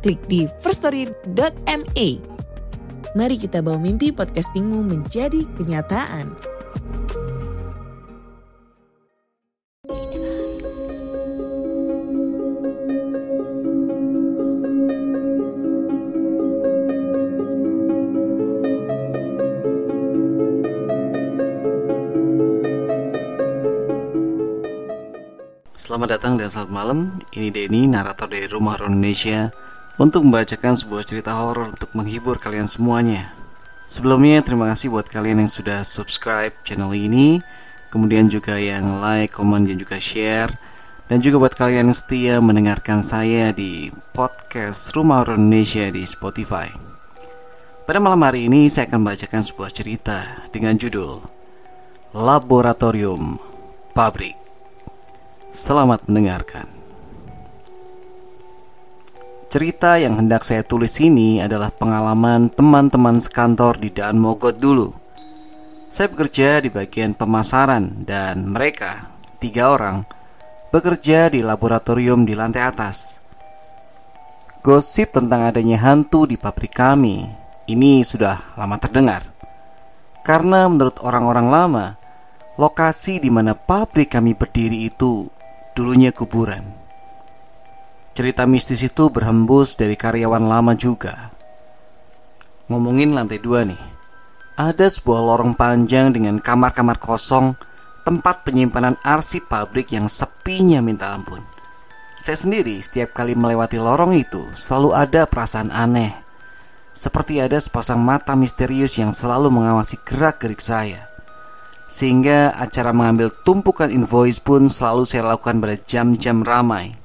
klik di firststory.me. Mari kita bawa mimpi podcastingmu menjadi kenyataan. Selamat datang dan selamat malam. Ini Denny, narator dari Rumah Indonesia untuk membacakan sebuah cerita horor untuk menghibur kalian semuanya. Sebelumnya terima kasih buat kalian yang sudah subscribe channel ini, kemudian juga yang like, komen dan juga share, dan juga buat kalian yang setia mendengarkan saya di podcast Rumah Horor Indonesia di Spotify. Pada malam hari ini saya akan membacakan sebuah cerita dengan judul Laboratorium Pabrik. Selamat mendengarkan. Cerita yang hendak saya tulis ini adalah pengalaman teman-teman sekantor di Daan Mogot dulu. Saya bekerja di bagian pemasaran dan mereka, tiga orang, bekerja di laboratorium di lantai atas. Gosip tentang adanya hantu di pabrik kami ini sudah lama terdengar. Karena menurut orang-orang lama, lokasi di mana pabrik kami berdiri itu dulunya kuburan. Cerita mistis itu berhembus dari karyawan lama juga. Ngomongin lantai dua nih, ada sebuah lorong panjang dengan kamar-kamar kosong, tempat penyimpanan arsip pabrik yang sepinya minta ampun. Saya sendiri setiap kali melewati lorong itu selalu ada perasaan aneh, seperti ada sepasang mata misterius yang selalu mengawasi gerak-gerik saya sehingga acara mengambil tumpukan invoice pun selalu saya lakukan pada jam-jam ramai.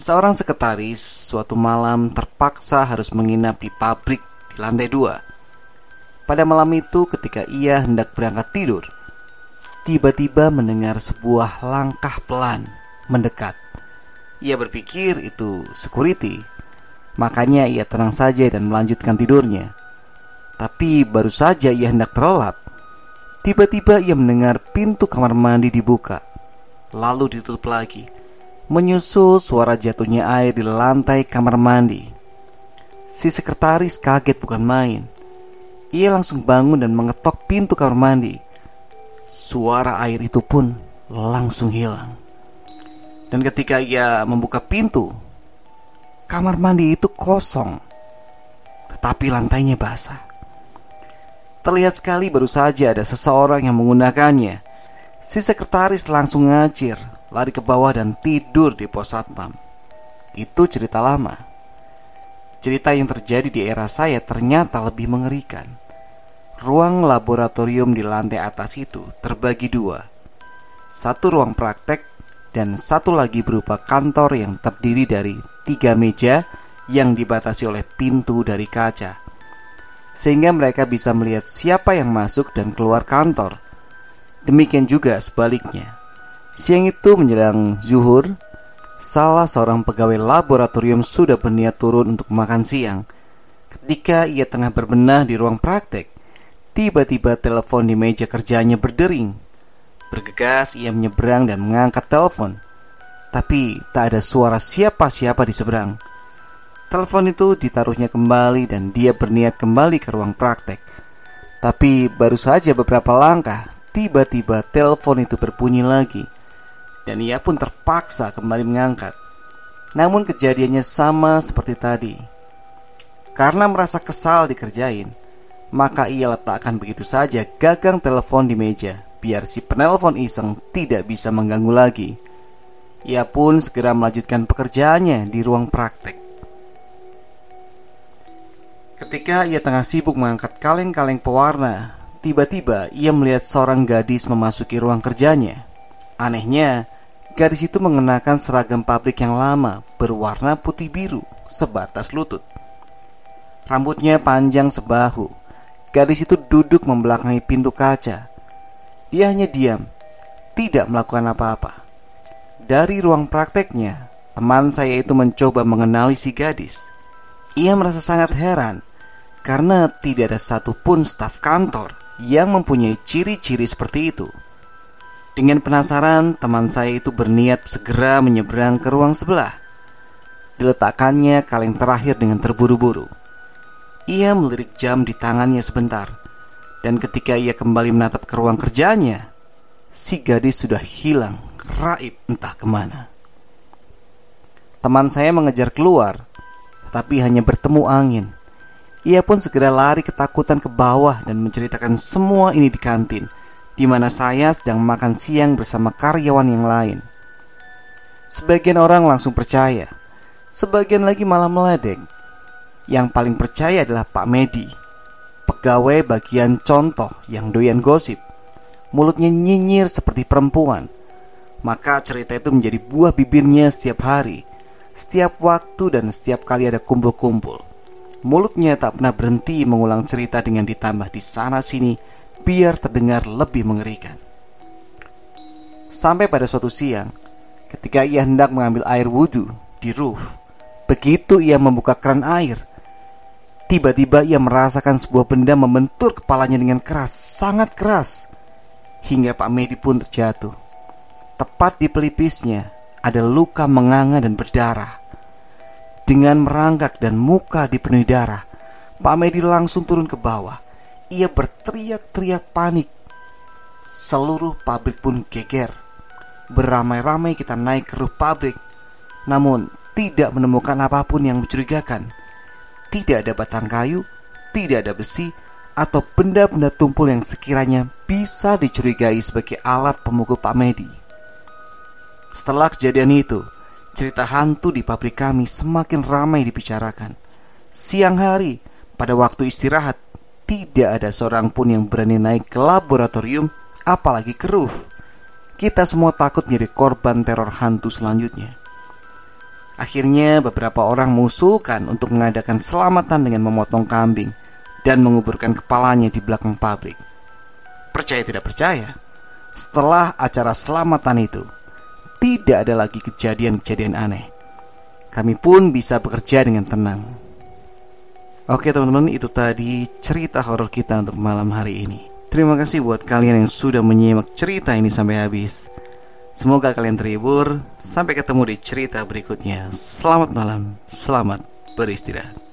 Seorang sekretaris suatu malam terpaksa harus menginap di pabrik di lantai dua. Pada malam itu ketika ia hendak berangkat tidur, tiba-tiba mendengar sebuah langkah pelan mendekat. Ia berpikir itu security, makanya ia tenang saja dan melanjutkan tidurnya. Tapi baru saja ia hendak terlelap, Tiba-tiba ia mendengar pintu kamar mandi dibuka, lalu ditutup lagi, menyusul suara jatuhnya air di lantai kamar mandi. Si sekretaris kaget bukan main. Ia langsung bangun dan mengetok pintu kamar mandi. Suara air itu pun langsung hilang. Dan ketika ia membuka pintu, kamar mandi itu kosong, tetapi lantainya basah. Terlihat sekali baru saja ada seseorang yang menggunakannya. Si sekretaris langsung ngacir, lari ke bawah dan tidur di pos satpam. Itu cerita lama. Cerita yang terjadi di era saya ternyata lebih mengerikan. Ruang laboratorium di lantai atas itu terbagi dua. Satu ruang praktek dan satu lagi berupa kantor yang terdiri dari tiga meja yang dibatasi oleh pintu dari kaca sehingga mereka bisa melihat siapa yang masuk dan keluar kantor. Demikian juga sebaliknya. Siang itu menjelang zuhur, salah seorang pegawai laboratorium sudah berniat turun untuk makan siang. Ketika ia tengah berbenah di ruang praktek, tiba-tiba telepon di meja kerjanya berdering. Bergegas ia menyeberang dan mengangkat telepon. Tapi tak ada suara siapa-siapa di seberang. Telepon itu ditaruhnya kembali dan dia berniat kembali ke ruang praktek. Tapi baru saja beberapa langkah, tiba-tiba telepon itu berbunyi lagi. Dan ia pun terpaksa kembali mengangkat. Namun kejadiannya sama seperti tadi. Karena merasa kesal dikerjain, maka ia letakkan begitu saja gagang telepon di meja biar si penelpon iseng tidak bisa mengganggu lagi. Ia pun segera melanjutkan pekerjaannya di ruang praktek. Ketika ia tengah sibuk mengangkat kaleng-kaleng pewarna, tiba-tiba ia melihat seorang gadis memasuki ruang kerjanya. Anehnya, gadis itu mengenakan seragam pabrik yang lama berwarna putih biru sebatas lutut. Rambutnya panjang sebahu. Gadis itu duduk membelakangi pintu kaca. Dia hanya diam, tidak melakukan apa-apa. Dari ruang prakteknya, teman saya itu mencoba mengenali si gadis. Ia merasa sangat heran karena tidak ada satupun staf kantor yang mempunyai ciri-ciri seperti itu. Dengan penasaran, teman saya itu berniat segera menyeberang ke ruang sebelah. Diletakkannya kaleng terakhir dengan terburu-buru. Ia melirik jam di tangannya sebentar, dan ketika ia kembali menatap ke ruang kerjanya, si gadis sudah hilang, raib entah ke mana. Teman saya mengejar keluar, tetapi hanya bertemu angin. Ia pun segera lari ketakutan ke bawah dan menceritakan semua ini di kantin, di mana saya sedang makan siang bersama karyawan yang lain. Sebagian orang langsung percaya, sebagian lagi malah meledek. Yang paling percaya adalah Pak Medi, pegawai bagian contoh yang doyan gosip. Mulutnya nyinyir seperti perempuan. Maka cerita itu menjadi buah bibirnya setiap hari, setiap waktu dan setiap kali ada kumpul-kumpul. Mulutnya tak pernah berhenti mengulang cerita dengan ditambah di sana sini biar terdengar lebih mengerikan. Sampai pada suatu siang, ketika ia hendak mengambil air wudhu di roof, begitu ia membuka keran air, tiba-tiba ia merasakan sebuah benda membentur kepalanya dengan keras, sangat keras, hingga Pak Medi pun terjatuh. Tepat di pelipisnya ada luka menganga dan berdarah. Dengan merangkak dan muka dipenuhi darah, Pak Medi langsung turun ke bawah. Ia berteriak-teriak panik. Seluruh pabrik pun geger. Beramai-ramai kita naik ke roof pabrik. Namun, tidak menemukan apa pun yang mencurigakan. Tidak ada batang kayu, tidak ada besi, atau benda-benda tumpul yang sekiranya bisa dicurigai sebagai alat pemukul Pak Medi. Setelah kejadian itu, cerita hantu di pabrik kami semakin ramai dibicarakan. Siang hari, pada waktu istirahat, tidak ada seorang pun yang berani naik ke laboratorium, apalagi ke roof. Kita semua takut menjadi korban teror hantu selanjutnya. Akhirnya beberapa orang mengusulkan untuk mengadakan selamatan dengan memotong kambing dan menguburkan kepalanya di belakang pabrik. Percaya tidak percaya, setelah acara selamatan itu, tidak ada lagi kejadian-kejadian aneh. Kami pun bisa bekerja dengan tenang. Oke teman-teman, itu tadi cerita horor kita untuk malam hari ini. Terima kasih buat kalian yang sudah menyimak cerita ini sampai habis. Semoga kalian terhibur. Sampai ketemu di cerita berikutnya. Selamat malam, selamat beristirahat.